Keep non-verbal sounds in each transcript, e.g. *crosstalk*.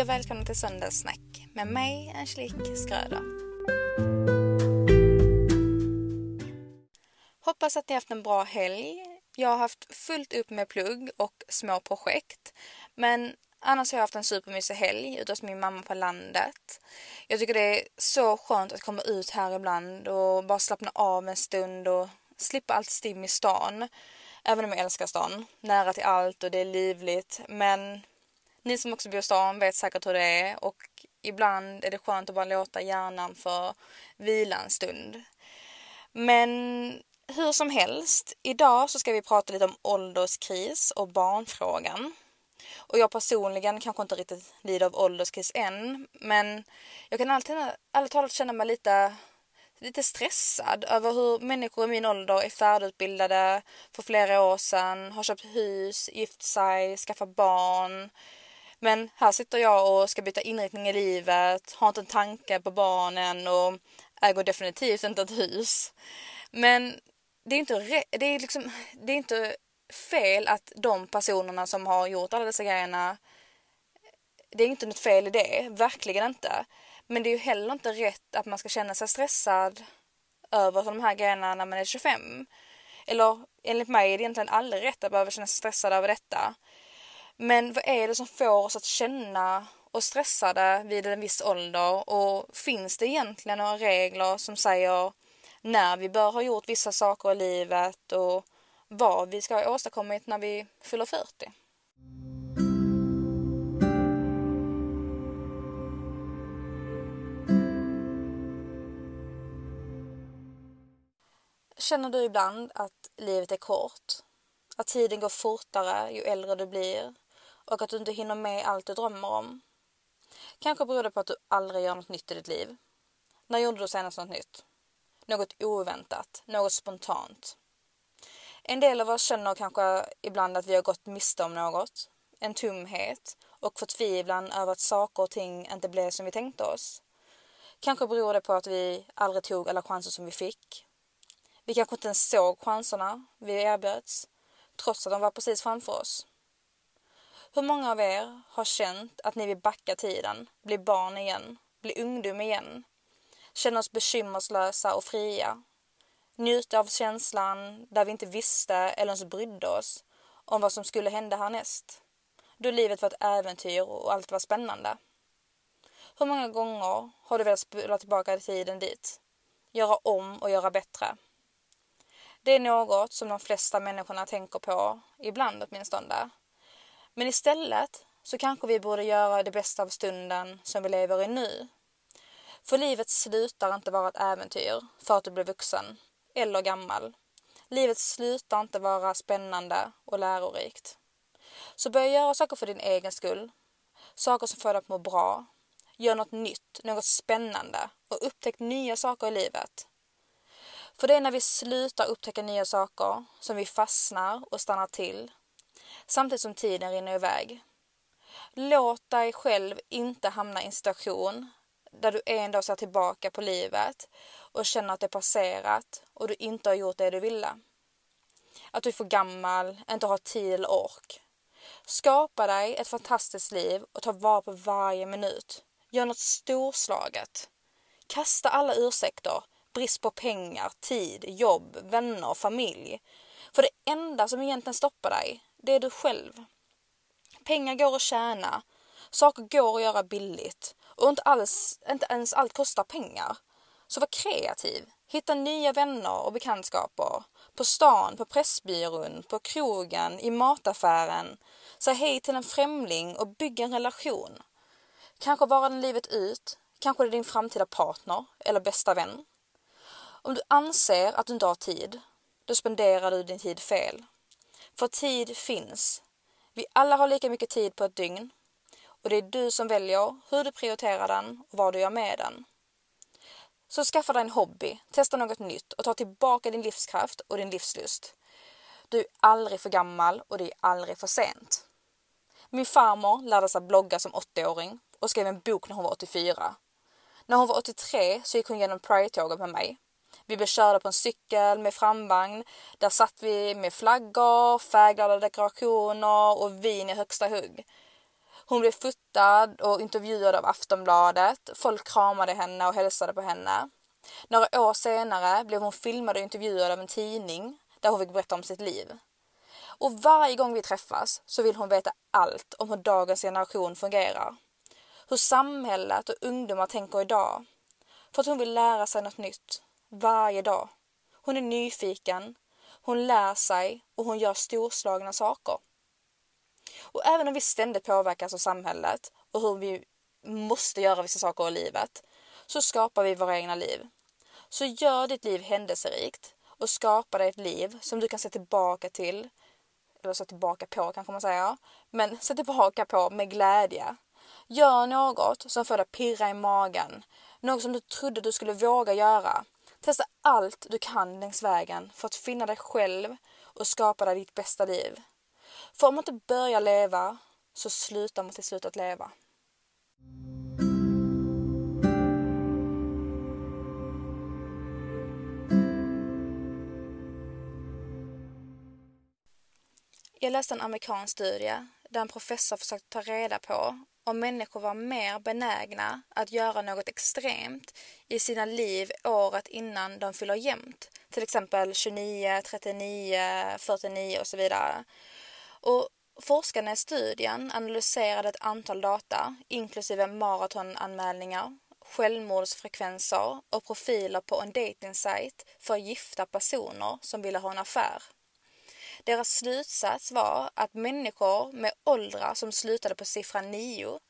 Hej och välkomna till Söndagssnack med mig Angelique Skröder. Hoppas att ni haft en bra helg. Jag har haft fullt upp med plugg och små projekt. Men annars har jag haft en supermysig helg ute hos min mamma på landet. Jag tycker det är så skönt att komma ut här ibland och bara slappna av en stund och slippa allt stim i stan. Även om jag älskar stan. Nära till allt och det är livligt. Men ni som också bor i stan vet säkert hur det är och ibland är det skönt att bara låta hjärnan få vila en stund. Men hur som helst, idag så ska vi prata lite om ålderskris och barnfrågan. Och jag personligen kanske inte riktigt lider av ålderskris än, men jag kan alltid, ärligt talat känna mig lite lite stressad över hur människor i min ålder är färdigutbildade för flera år sedan, har köpt hus, gift sig, skaffat barn. Men här sitter jag och ska byta inriktning i livet, har inte en tanke på barnen och äger definitivt inte ett hus. Men det är inte, det är liksom, det är inte fel att de personerna som har gjort alla dessa grejerna, det är inte något fel i det, verkligen inte. Men det är ju heller inte rätt att man ska känna sig stressad över de här grejerna när man är 25. Eller enligt mig är det egentligen aldrig rätt att behöva känna sig stressad över detta. Men vad är det som får oss att känna oss stressade vid en viss ålder och finns det egentligen några regler som säger när vi bör ha gjort vissa saker i livet och vad vi ska ha åstadkommit när vi fyller 40? Känner du ibland att livet är kort? Att tiden går fortare ju äldre du blir och att du inte hinner med allt du drömmer om? Kanske beror det på att du aldrig gör något nytt i ditt liv. När gjorde du senast något nytt? Något oväntat, något spontant. En del av oss känner kanske ibland att vi har gått miste om något. En tomhet och förtvivlan över att saker och ting inte blev som vi tänkte oss. Kanske beror det på att vi aldrig tog alla chanser som vi fick vi kanske inte ens såg chanserna vi erbjöds, trots att de var precis framför oss. Hur många av er har känt att ni vill backa tiden, bli barn igen, bli ungdom igen, känna oss bekymmerslösa och fria, njuta av känslan där vi inte visste eller ens brydde oss om vad som skulle hända härnäst, då livet var ett äventyr och allt var spännande. Hur många gånger har du velat spola tillbaka tiden dit, göra om och göra bättre? Det är något som de flesta människorna tänker på, ibland åtminstone. Men istället så kanske vi borde göra det bästa av stunden som vi lever i nu. För livet slutar inte vara ett äventyr för att du blir vuxen eller gammal. Livet slutar inte vara spännande och lärorikt. Så börja göra saker för din egen skull. Saker som får dig att må bra. Gör något nytt, något spännande och upptäck nya saker i livet. För det är när vi slutar upptäcka nya saker som vi fastnar och stannar till. Samtidigt som tiden rinner iväg. Låt dig själv inte hamna i en situation där du en dag ser tillbaka på livet och känner att det passerat och du inte har gjort det du ville. Att du är för gammal, inte har tid eller ork. Skapa dig ett fantastiskt liv och ta vara på varje minut. Gör något storslaget. Kasta alla ursäkter brist på pengar, tid, jobb, vänner, familj. För det enda som egentligen stoppar dig, det är du själv. Pengar går att tjäna, saker går att göra billigt och inte, alls, inte ens allt kostar pengar. Så var kreativ, hitta nya vänner och bekantskaper. På stan, på Pressbyrån, på krogen, i mataffären. Säg hej till en främling och bygg en relation. Kanske vara den livet ut, kanske det är din framtida partner eller bästa vän. Om du anser att du inte har tid, då spenderar du din tid fel. För tid finns. Vi alla har lika mycket tid på ett dygn och det är du som väljer hur du prioriterar den och vad du gör med den. Så skaffa dig en hobby, testa något nytt och ta tillbaka din livskraft och din livslust. Du är aldrig för gammal och det är aldrig för sent. Min farmor lärde sig blogga som 80-åring och skrev en bok när hon var 84. När hon var 83 så gick hon genom Pride-tåget med mig vi blev körda på en cykel med framvagn. Där satt vi med flaggor, färgglada dekorationer och vin i högsta hugg. Hon blev fotad och intervjuad av Aftonbladet. Folk kramade henne och hälsade på henne. Några år senare blev hon filmad och intervjuad av en tidning där hon fick berätta om sitt liv. Och varje gång vi träffas så vill hon veta allt om hur dagens generation fungerar. Hur samhället och ungdomar tänker idag. För att hon vill lära sig något nytt. Varje dag. Hon är nyfiken. Hon lär sig och hon gör storslagna saker. Och även om vi ständigt påverkas av samhället och hur vi måste göra vissa saker i livet så skapar vi våra egna liv. Så gör ditt liv händelserikt och skapa dig ett liv som du kan se tillbaka till, eller se tillbaka på kanske man säger, men se tillbaka på med glädje. Gör något som får dig pirra i magen, något som du trodde du skulle våga göra. Testa allt du kan längs vägen för att finna dig själv och skapa dig ditt bästa liv. För om man inte börjar leva så slutar man till slut att leva. Jag läste en amerikansk studie där en professor försökte ta reda på om människor var mer benägna att göra något extremt i sina liv året innan de fyller jämnt. Till exempel 29, 39, 49 och så vidare. Och forskarna i studien analyserade ett antal data, inklusive maratonanmälningar, självmordsfrekvenser och profiler på en datingsajt för gifta personer som ville ha en affär. Deras slutsats var att människor med åldrar som slutade på siffran 9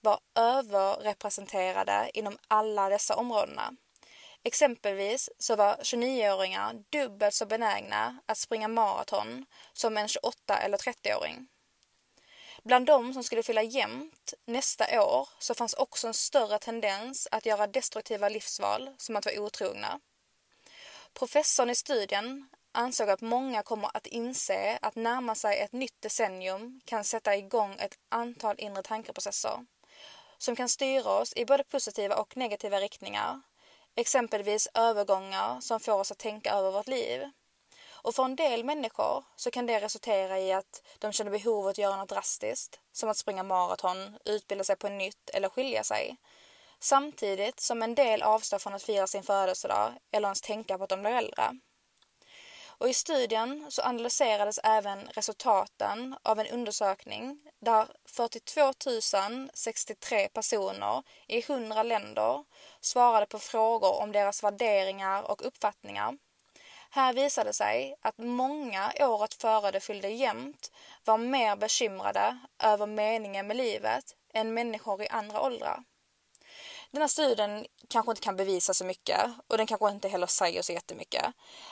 var överrepresenterade inom alla dessa områdena. Exempelvis så var 29-åringar dubbelt så benägna att springa maraton som en 28 eller 30-åring. Bland de som skulle fylla jämnt nästa år så fanns också en större tendens att göra destruktiva livsval som att vara otrogna. Professorn i studien ansåg att många kommer att inse att närma sig ett nytt decennium kan sätta igång ett antal inre tankeprocesser som kan styra oss i både positiva och negativa riktningar. Exempelvis övergångar som får oss att tänka över vårt liv. Och för en del människor så kan det resultera i att de känner behov av att göra något drastiskt, som att springa maraton, utbilda sig på nytt eller skilja sig. Samtidigt som en del avstår från att fira sin födelsedag eller ens tänka på att de blir äldre. Och I studien så analyserades även resultaten av en undersökning där 42 063 personer i 100 länder svarade på frågor om deras värderingar och uppfattningar. Här visade sig att många året före det fyllde jämnt var mer bekymrade över meningen med livet än människor i andra åldrar. Den här studien kanske inte kan bevisa så mycket och den kanske inte heller säger så jättemycket.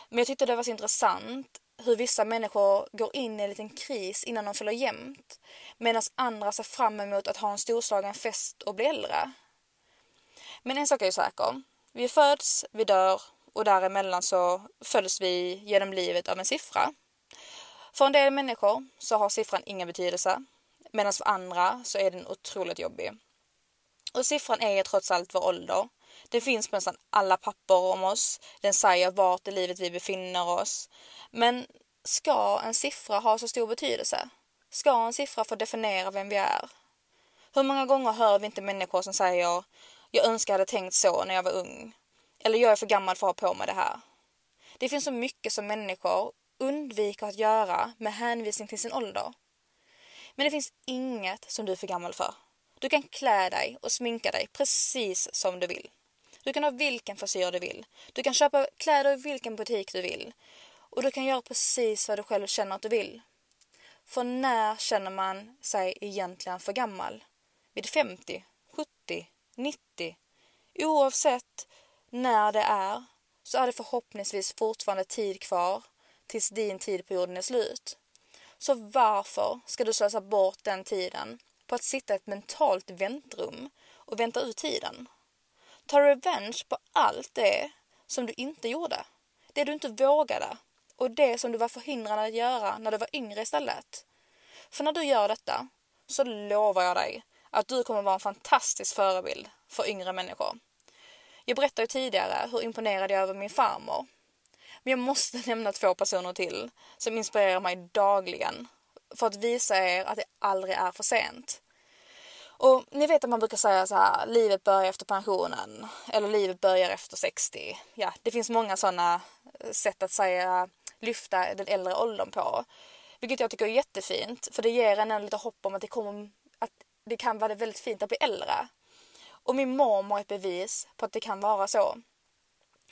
Men jag tyckte det var så intressant hur vissa människor går in i en liten kris innan de fyller jämnt medan andra ser fram emot att ha en storslagen fest och bli äldre. Men en sak är ju säker. Vi föds, vi dör och däremellan så följs vi genom livet av en siffra. För en del människor så har siffran ingen betydelse medan för andra så är den otroligt jobbig. Och siffran är ju trots allt vår ålder. Den finns på nästan alla papper om oss. Den säger vart i livet vi befinner oss. Men ska en siffra ha så stor betydelse? Ska en siffra få definiera vem vi är? Hur många gånger hör vi inte människor som säger jag önskar jag hade tänkt så när jag var ung. Eller jag är för gammal för att ha på mig det här. Det finns så mycket som människor undviker att göra med hänvisning till sin ålder. Men det finns inget som du är för gammal för. Du kan klä dig och sminka dig precis som du vill. Du kan ha vilken frisyr du vill. Du kan köpa kläder i vilken butik du vill. Och du kan göra precis vad du själv känner att du vill. För när känner man sig egentligen för gammal? Vid 50, 70, 90? Oavsett när det är så är det förhoppningsvis fortfarande tid kvar tills din tid på jorden är slut. Så varför ska du slösa bort den tiden på att sitta i ett mentalt väntrum och vänta ut tiden. Ta revenge på allt det som du inte gjorde. Det du inte vågade och det som du var förhindrad att göra när du var yngre istället. För när du gör detta så lovar jag dig att du kommer vara en fantastisk förebild för yngre människor. Jag berättade ju tidigare hur imponerad jag är över min farmor. Men jag måste *laughs* nämna två personer till som inspirerar mig dagligen för att visa er att det aldrig är för sent. Och ni vet att man brukar säga så här, livet börjar efter pensionen. Eller livet börjar efter 60. Ja, det finns många sådana eh, sätt att säga, lyfta den äldre åldern på. Vilket jag tycker är jättefint. För det ger en lite hopp om att det, kommer, att det kan vara väldigt fint att bli äldre. Och min mormor är ett bevis på att det kan vara så.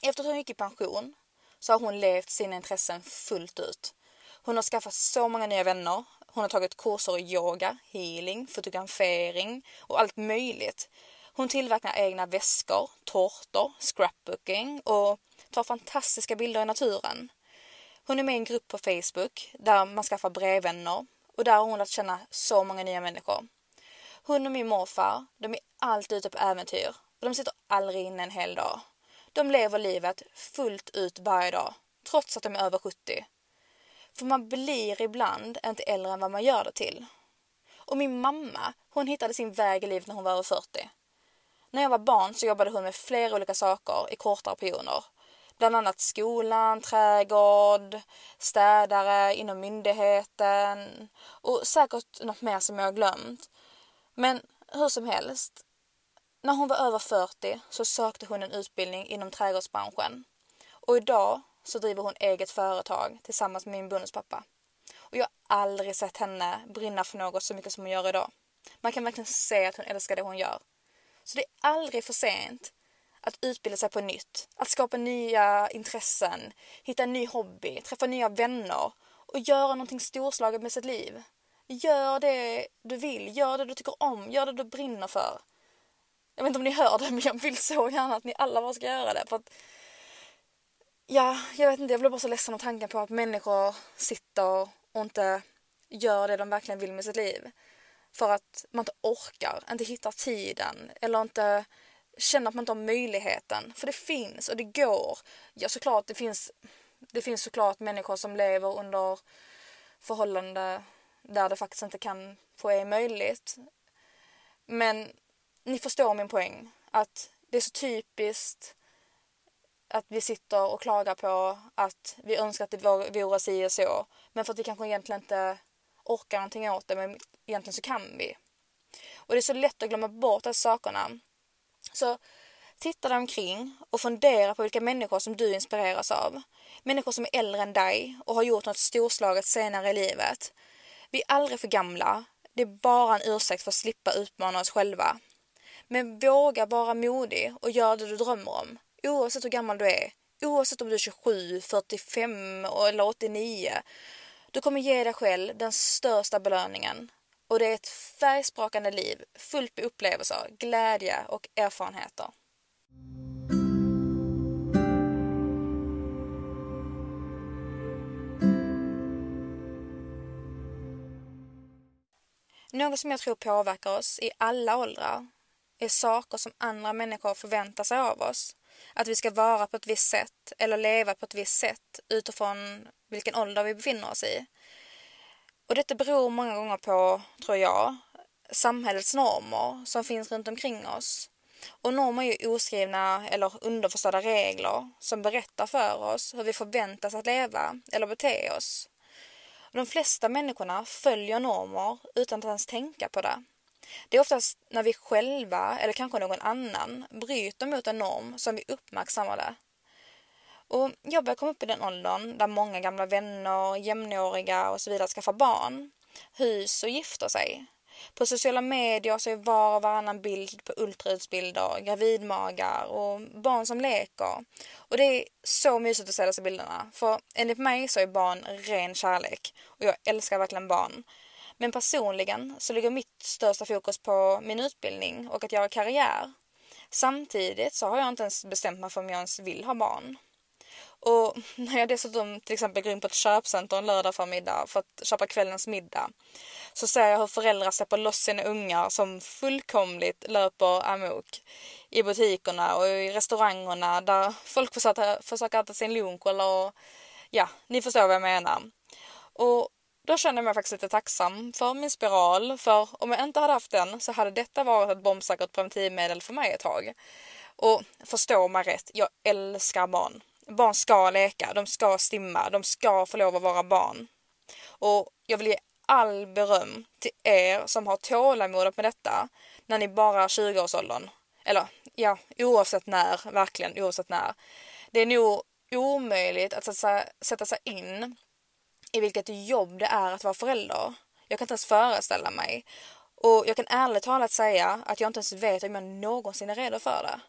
Efter att hon gick i pension så har hon levt sina intressen fullt ut. Hon har skaffat så många nya vänner. Hon har tagit kurser i yoga, healing, fotografering och allt möjligt. Hon tillverkar egna väskor, tårtor, scrapbooking och tar fantastiska bilder i naturen. Hon är med i en grupp på Facebook där man skaffar brevvänner och där har hon lärt känna så många nya människor. Hon och min morfar, de är alltid ute på äventyr och de sitter aldrig inne en hel dag. De lever livet fullt ut varje dag, trots att de är över 70. För man blir ibland inte äldre än vad man gör det till. Och min mamma, hon hittade sin väg i livet när hon var över 40. När jag var barn så jobbade hon med flera olika saker i kortare perioder. Bland annat skolan, trädgård, städare inom myndigheten och säkert något mer som jag har glömt. Men hur som helst, när hon var över 40 så sökte hon en utbildning inom trädgårdsbranschen. Och idag så driver hon eget företag tillsammans med min bonuspappa. Och jag har aldrig sett henne brinna för något så mycket som hon gör idag. Man kan verkligen se att hon älskar det hon gör. Så det är aldrig för sent att utbilda sig på nytt, att skapa nya intressen, hitta en ny hobby, träffa nya vänner och göra någonting storslaget med sitt liv. Gör det du vill, gör det du tycker om, gör det du brinner för. Jag vet inte om ni hör det, men jag vill så gärna att ni alla bara ska göra det. För att, ja, jag vet inte, jag blir bara så ledsen av tanken på att människor sitter och inte gör det de verkligen vill med sitt liv. För att man inte orkar, inte hittar tiden eller inte känner att man inte har möjligheten. För det finns och det går. Ja, såklart, det finns, det finns såklart människor som lever under förhållanden där det faktiskt inte kan få är möjligt. Men ni förstår min poäng. Att det är så typiskt att vi sitter och klagar på att vi önskar att det vore si och så. Men för att vi kanske egentligen inte orkar någonting åt det, men egentligen så kan vi. Och det är så lätt att glömma bort de sakerna. Så titta dig omkring och fundera på vilka människor som du inspireras av. Människor som är äldre än dig och har gjort något storslaget senare i livet. Vi är aldrig för gamla. Det är bara en ursäkt för att slippa utmana oss själva. Men våga vara modig och gör det du drömmer om. Oavsett hur gammal du är. Oavsett om du är 27, 45 eller 89. Du kommer ge dig själv den största belöningen. Och det är ett färgsprakande liv fullt med upplevelser, glädje och erfarenheter. Något som jag tror påverkar oss i alla åldrar är saker som andra människor förväntar sig av oss. Att vi ska vara på ett visst sätt eller leva på ett visst sätt utifrån vilken ålder vi befinner oss i. Och detta beror många gånger på, tror jag, samhällets normer som finns runt omkring oss. Och normer är ju oskrivna eller underförstådda regler som berättar för oss hur vi förväntas att leva eller bete oss. De flesta människorna följer normer utan att ens tänka på det. Det är oftast när vi själva eller kanske någon annan bryter mot en norm som vi uppmärksammar det. Och jag börjar komma upp i den åldern där många gamla vänner, jämnåriga och så vidare skaffar barn, hus och gifter sig. På sociala medier så är var och varannan bild på ultraljudsbilder, gravidmagar och barn som leker. Och det är så mysigt att se dessa bilderna. För enligt mig så är barn ren kärlek. Och jag älskar verkligen barn. Men personligen så ligger mitt största fokus på min utbildning och att göra karriär. Samtidigt så har jag inte ens bestämt mig för om jag ens vill ha barn. Och *laughs* när jag dessutom till exempel går in på ett köpcenter en lördag förmiddag för att köpa kvällens middag så ser jag hur föräldrar släpper loss sina ungar som fullkomligt löper amok i butikerna och i restaurangerna där folk försöker, försöker äta sin lunch eller ja, ni förstår vad jag menar. Och då känner jag mig faktiskt lite tacksam för min spiral för om jag inte hade haft den så hade detta varit ett bombsäkert preventivmedel för mig ett tag. Och förstå mig rätt, jag älskar barn. Barn ska leka, de ska stimma, de ska få lov att vara barn. Och jag vill ge all beröm till er som har tålamodet med detta. när ni bara är 20-årsåldern. Eller ja, oavsett när, verkligen oavsett när. Det är nog omöjligt att sätta sig in i vilket jobb det är att vara förälder. Jag kan inte ens föreställa mig. Och jag kan ärligt talat säga att jag inte ens vet om jag någonsin är redo för det.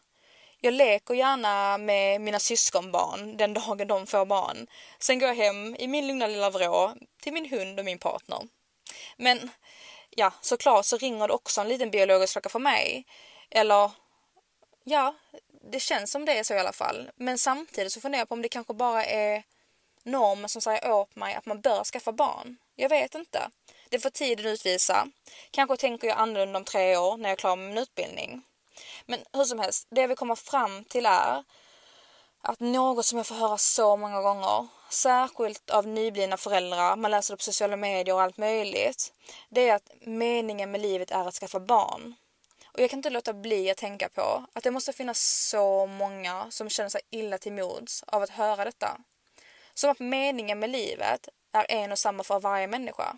Jag leker gärna med mina syskonbarn den dagen de får barn. Sen går jag hem i min lugna lilla vrå till min hund och min partner. Men ja, såklart så ringer det också en liten biologisk klocka för mig. Eller ja, det känns som det är så i alla fall. Men samtidigt så funderar jag på om det kanske bara är normer som säger åt mig att man bör skaffa barn. Jag vet inte. Det får tiden utvisa. Kanske tänker jag annorlunda om tre år när jag är klar med min utbildning. Men hur som helst, det jag vill komma fram till är att något som jag får höra så många gånger, särskilt av nyblivna föräldrar, man läser det på sociala medier och allt möjligt, det är att meningen med livet är att skaffa barn. Och jag kan inte låta bli att tänka på att det måste finnas så många som känner sig illa till mods av att höra detta. Som att meningen med livet är en och samma för varje människa.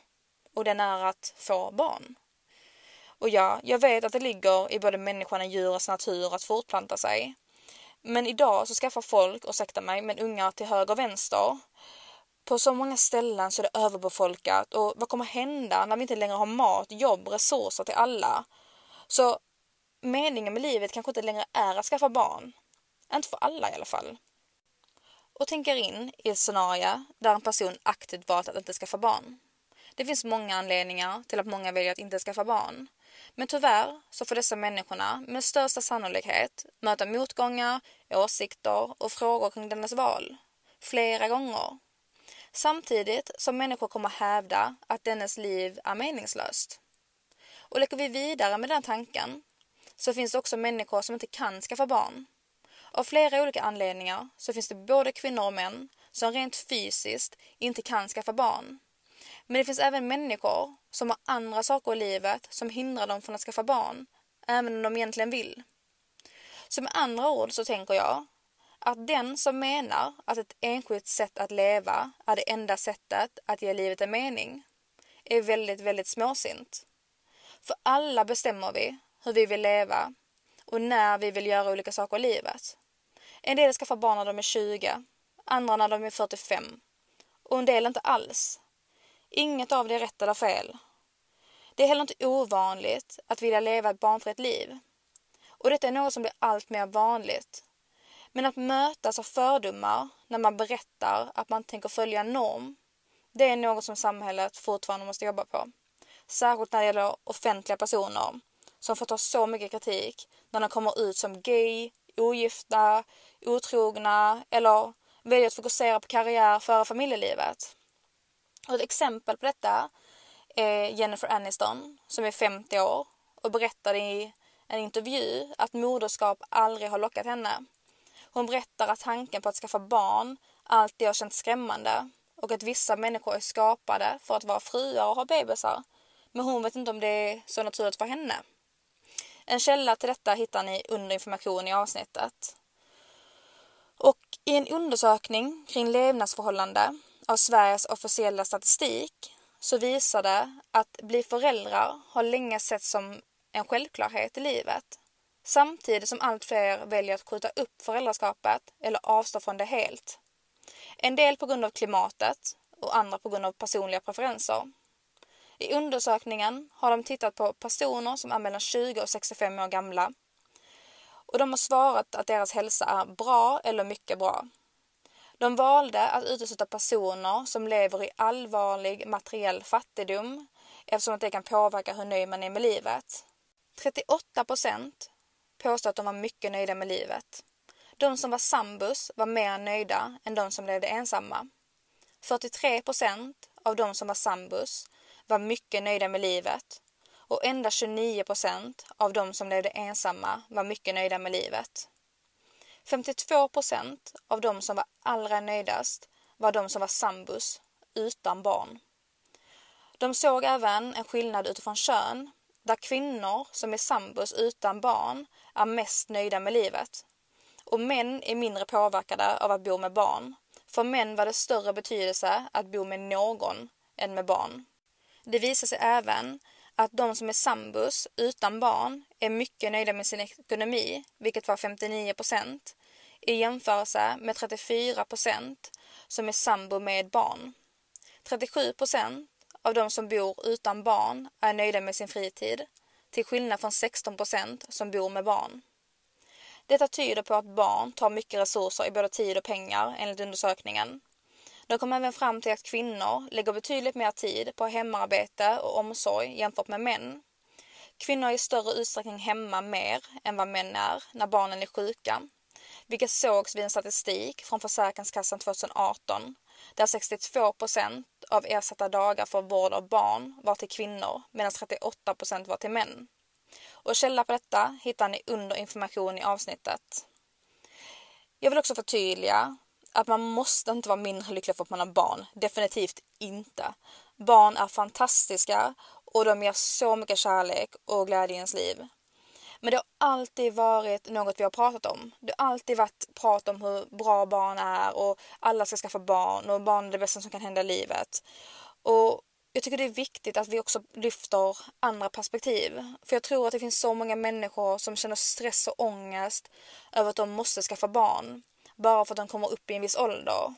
Och den är att få barn. Och ja, jag vet att det ligger i både människan och djurets natur att fortplanta sig. Men idag så skaffar folk, ursäkta mig, men ungar till höger och vänster. På så många ställen så är det överbefolkat och vad kommer hända när vi inte längre har mat, jobb, resurser till alla? Så meningen med livet kanske inte längre är att skaffa barn. Inte för alla i alla fall. Och tänker in i ett scenario där en person aktivt valt att inte skaffa barn. Det finns många anledningar till att många väljer att inte skaffa barn. Men tyvärr så får dessa människorna med största sannolikhet möta motgångar, åsikter och frågor kring dennes val. Flera gånger. Samtidigt som människor kommer hävda att dennes liv är meningslöst. Och leker vi vidare med den tanken så finns det också människor som inte kan skaffa barn. Av flera olika anledningar så finns det både kvinnor och män som rent fysiskt inte kan skaffa barn. Men det finns även människor som har andra saker i livet som hindrar dem från att skaffa barn, även om de egentligen vill. Så med andra ord så tänker jag att den som menar att ett enskilt sätt att leva är det enda sättet att ge livet en mening är väldigt, väldigt småsint. För alla bestämmer vi hur vi vill leva och när vi vill göra olika saker i livet. En del skaffar barn när de är 20, andra när de är 45 och en del inte alls. Inget av det är rätt eller fel. Det är heller inte ovanligt att vilja leva ett barnfritt liv. Och detta är något som blir allt mer vanligt. Men att mötas av fördomar när man berättar att man tänker följa en norm, det är något som samhället fortfarande måste jobba på. Särskilt när det gäller offentliga personer som får ta så mycket kritik när de kommer ut som gay, ogifta, otrogna eller väljer att fokusera på karriär före familjelivet. Och ett exempel på detta är Jennifer Aniston som är 50 år och berättade i en intervju att moderskap aldrig har lockat henne. Hon berättar att tanken på att skaffa barn alltid har känts skrämmande och att vissa människor är skapade för att vara fruar och ha bebisar. Men hon vet inte om det är så naturligt för henne. En källa till detta hittar ni under information i avsnittet. Och i en undersökning kring levnadsförhållande av Sveriges officiella statistik så visar det att bli föräldrar har länge sett som en självklarhet i livet. Samtidigt som allt fler väljer att skjuta upp föräldraskapet eller avstå från det helt. En del på grund av klimatet och andra på grund av personliga preferenser. I undersökningen har de tittat på personer som är mellan 20 och 65 år gamla. Och de har svarat att deras hälsa är bra eller mycket bra. De valde att utesluta personer som lever i allvarlig materiell fattigdom eftersom att det kan påverka hur nöjd man är med livet. 38 procent påstår att de var mycket nöjda med livet. De som var sambus var mer nöjda än de som levde ensamma. 43 procent av de som var sambus var mycket nöjda med livet och endast 29 procent av de som levde ensamma var mycket nöjda med livet. 52 procent av de som var allra nöjdast var de som var sambus utan barn. De såg även en skillnad utifrån kön där kvinnor som är sambus utan barn är mest nöjda med livet. Och män är mindre påverkade av att bo med barn. För män var det större betydelse att bo med någon än med barn. Det visar sig även att de som är sambus utan barn är mycket nöjda med sin ekonomi, vilket var 59 procent, i jämförelse med 34 procent som är sambo med barn. 37 procent av de som bor utan barn är nöjda med sin fritid, till skillnad från 16 procent som bor med barn. Detta tyder på att barn tar mycket resurser i både tid och pengar enligt undersökningen. De kom även fram till att kvinnor lägger betydligt mer tid på hemarbete och omsorg jämfört med män. Kvinnor är i större utsträckning hemma mer än vad män är när barnen är sjuka, vilket sågs vid en statistik från Försäkringskassan 2018 där 62 procent av ersatta dagar för vård av barn var till kvinnor medan 38 procent var till män. Och källa på detta hittar ni under information i avsnittet. Jag vill också förtydliga att man måste inte vara mindre lycklig för att man har barn. Definitivt inte. Barn är fantastiska och de ger så mycket kärlek och glädje i ens liv. Men det har alltid varit något vi har pratat om. Det har alltid varit prat om hur bra barn är och alla ska skaffa barn och barn är det bästa som kan hända i livet. Och jag tycker det är viktigt att vi också lyfter andra perspektiv. För jag tror att det finns så många människor som känner stress och ångest över att de måste skaffa barn. Bara för att de kommer upp i en viss ålder.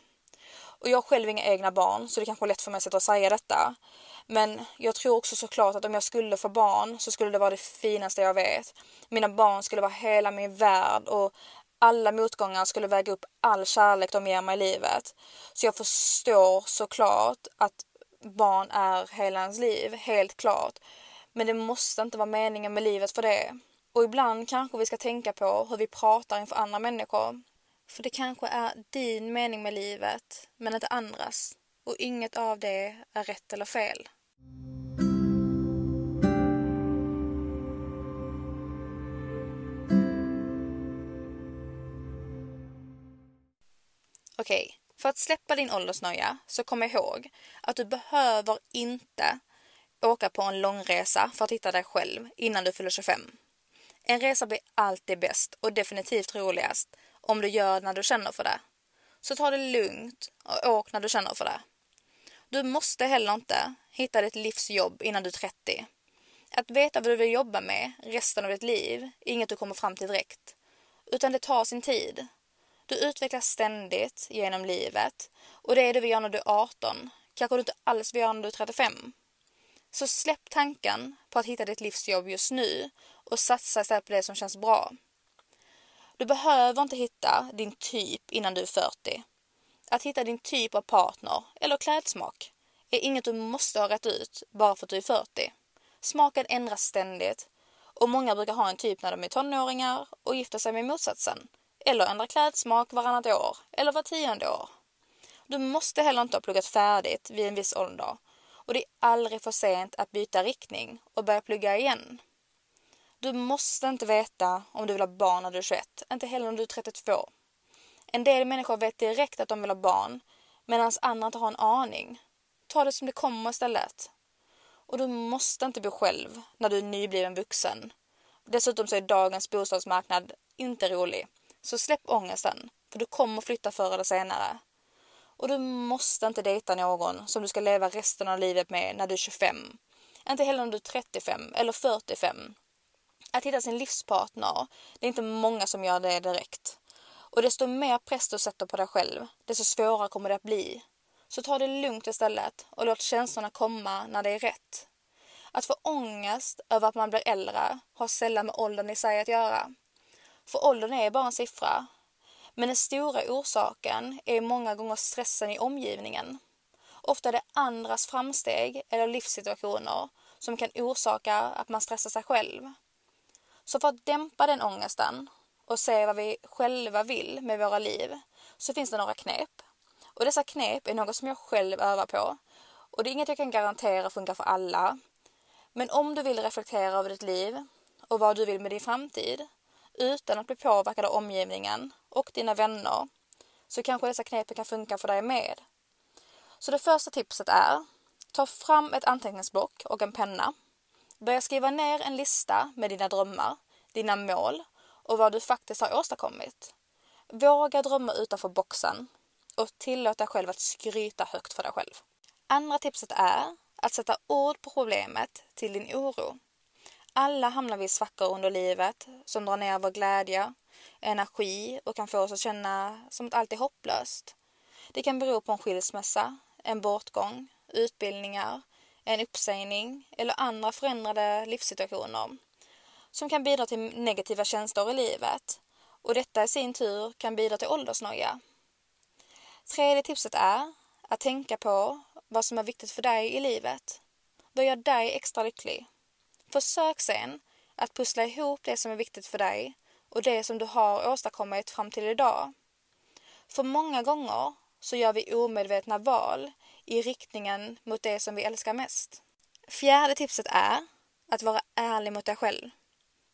Och jag har själv inga egna barn så det kanske är lätt för mig att och säga detta. Men jag tror också såklart att om jag skulle få barn så skulle det vara det finaste jag vet. Mina barn skulle vara hela min värld och alla motgångar skulle väga upp all kärlek de ger mig i livet. Så jag förstår såklart att barn är hela ens liv, helt klart. Men det måste inte vara meningen med livet för det. Och ibland kanske vi ska tänka på hur vi pratar inför andra människor. För det kanske är din mening med livet, men inte andras. Och inget av det är rätt eller fel. Okej, okay. för att släppa din åldersnöja så kom ihåg att du behöver inte åka på en långresa för att hitta dig själv innan du fyller 25. En resa blir alltid bäst och definitivt roligast om du gör när du känner för det. Så ta det lugnt och åk när du känner för det. Du måste heller inte hitta ditt livsjobb innan du är 30. Att veta vad du vill jobba med resten av ditt liv är inget du kommer fram till direkt. Utan det tar sin tid. Du utvecklas ständigt genom livet och det är det vi gör när du är 18. Kanske du inte alls vill göra när du är 35. Så släpp tanken på att hitta ditt livsjobb just nu och satsa istället på det som känns bra. Du behöver inte hitta din typ innan du är 40. Att hitta din typ av partner eller klädsmak är inget du måste ha rätt ut bara för att du är 40. Smaken ändras ständigt och många brukar ha en typ när de är tonåringar och gifter sig med motsatsen. Eller ändra klädsmak varannat år eller var tionde år. Du måste heller inte ha pluggat färdigt vid en viss ålder och det är aldrig för sent att byta riktning och börja plugga igen. Du måste inte veta om du vill ha barn när du är 21, inte heller om du är 32. En del människor vet direkt att de vill ha barn, medan andra inte har en aning. Ta det som det kommer istället. Och du måste inte bo själv när du är nybliven vuxen. Dessutom så är dagens bostadsmarknad inte rolig. Så släpp ångesten, för du kommer flytta förr eller senare. Och du måste inte dejta någon som du ska leva resten av livet med när du är 25. Inte heller när du är 35 eller 45. Att hitta sin livspartner, det är inte många som gör det direkt. Och desto mer press du sätter på dig själv, desto svårare kommer det att bli. Så ta det lugnt istället och låt känslorna komma när det är rätt. Att få ångest över att man blir äldre har sällan med åldern i sig att göra. För åldern är bara en siffra. Men den stora orsaken är många gånger stressen i omgivningen. Ofta är det andras framsteg eller livssituationer som kan orsaka att man stressar sig själv. Så för att dämpa den ångesten och se vad vi själva vill med våra liv så finns det några knep. Och dessa knep är något som jag själv övar på. Och det är inget jag kan garantera funkar för alla. Men om du vill reflektera över ditt liv och vad du vill med din framtid utan att bli påverkad av omgivningen och dina vänner så kanske dessa knep kan funka för dig med. Så det första tipset är ta fram ett anteckningsblock och en penna. Börja skriva ner en lista med dina drömmar, dina mål och vad du faktiskt har åstadkommit. Våga drömma utanför boxen och tillåt dig själv att skryta högt för dig själv. Andra tipset är att sätta ord på problemet till din oro. Alla hamnar vi i svackor under livet som drar ner vår glädje, energi och kan få oss att känna som att allt är hopplöst. Det kan bero på en skilsmässa, en bortgång, utbildningar, en uppsägning eller andra förändrade livssituationer som kan bidra till negativa känslor i livet och detta i sin tur kan bidra till åldersnoja. Tredje tipset är att tänka på vad som är viktigt för dig i livet. Vad gör dig extra lycklig? Försök sen att pussla ihop det som är viktigt för dig och det som du har åstadkommit fram till idag. För många gånger så gör vi omedvetna val i riktningen mot det som vi älskar mest. Fjärde tipset är att vara ärlig mot dig själv.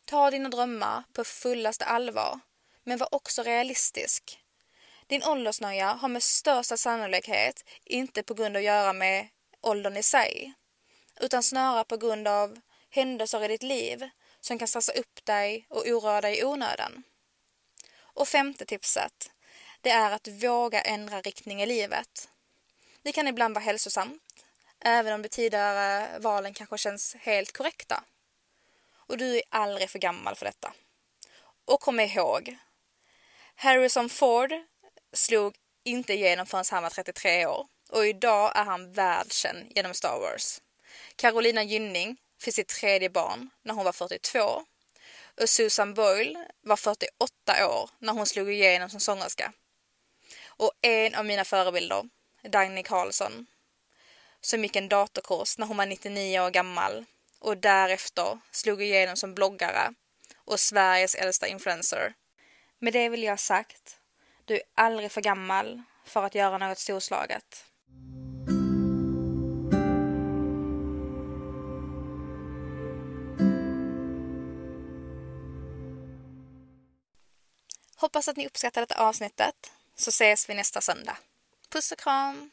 Ta dina drömmar på fullaste allvar, men var också realistisk. Din åldersnöja har med största sannolikhet inte på grund av att göra med åldern i sig, utan snarare på grund av händelser i ditt liv som kan stressa upp dig och oroa dig i onödan. Och femte tipset, det är att våga ändra riktning i livet. Det kan ibland vara hälsosamt, även om de tidigare valen kanske känns helt korrekta. Och du är aldrig för gammal för detta. Och kom ihåg, Harrison Ford slog inte igenom förrän han var 33 år och idag är han världskänd genom Star Wars. Carolina Gynning fick sitt tredje barn när hon var 42 och Susan Boyle var 48 år när hon slog igenom som sångerska. Och en av mina förebilder, Dagny Carlsson, som gick en datorkurs när hon var 99 år gammal och därefter slog igenom som bloggare och Sveriges äldsta influencer. Med det vill jag ha sagt, du är aldrig för gammal för att göra något storslaget. Hoppas att ni uppskattar detta avsnittet så ses vi nästa söndag. Pussycom.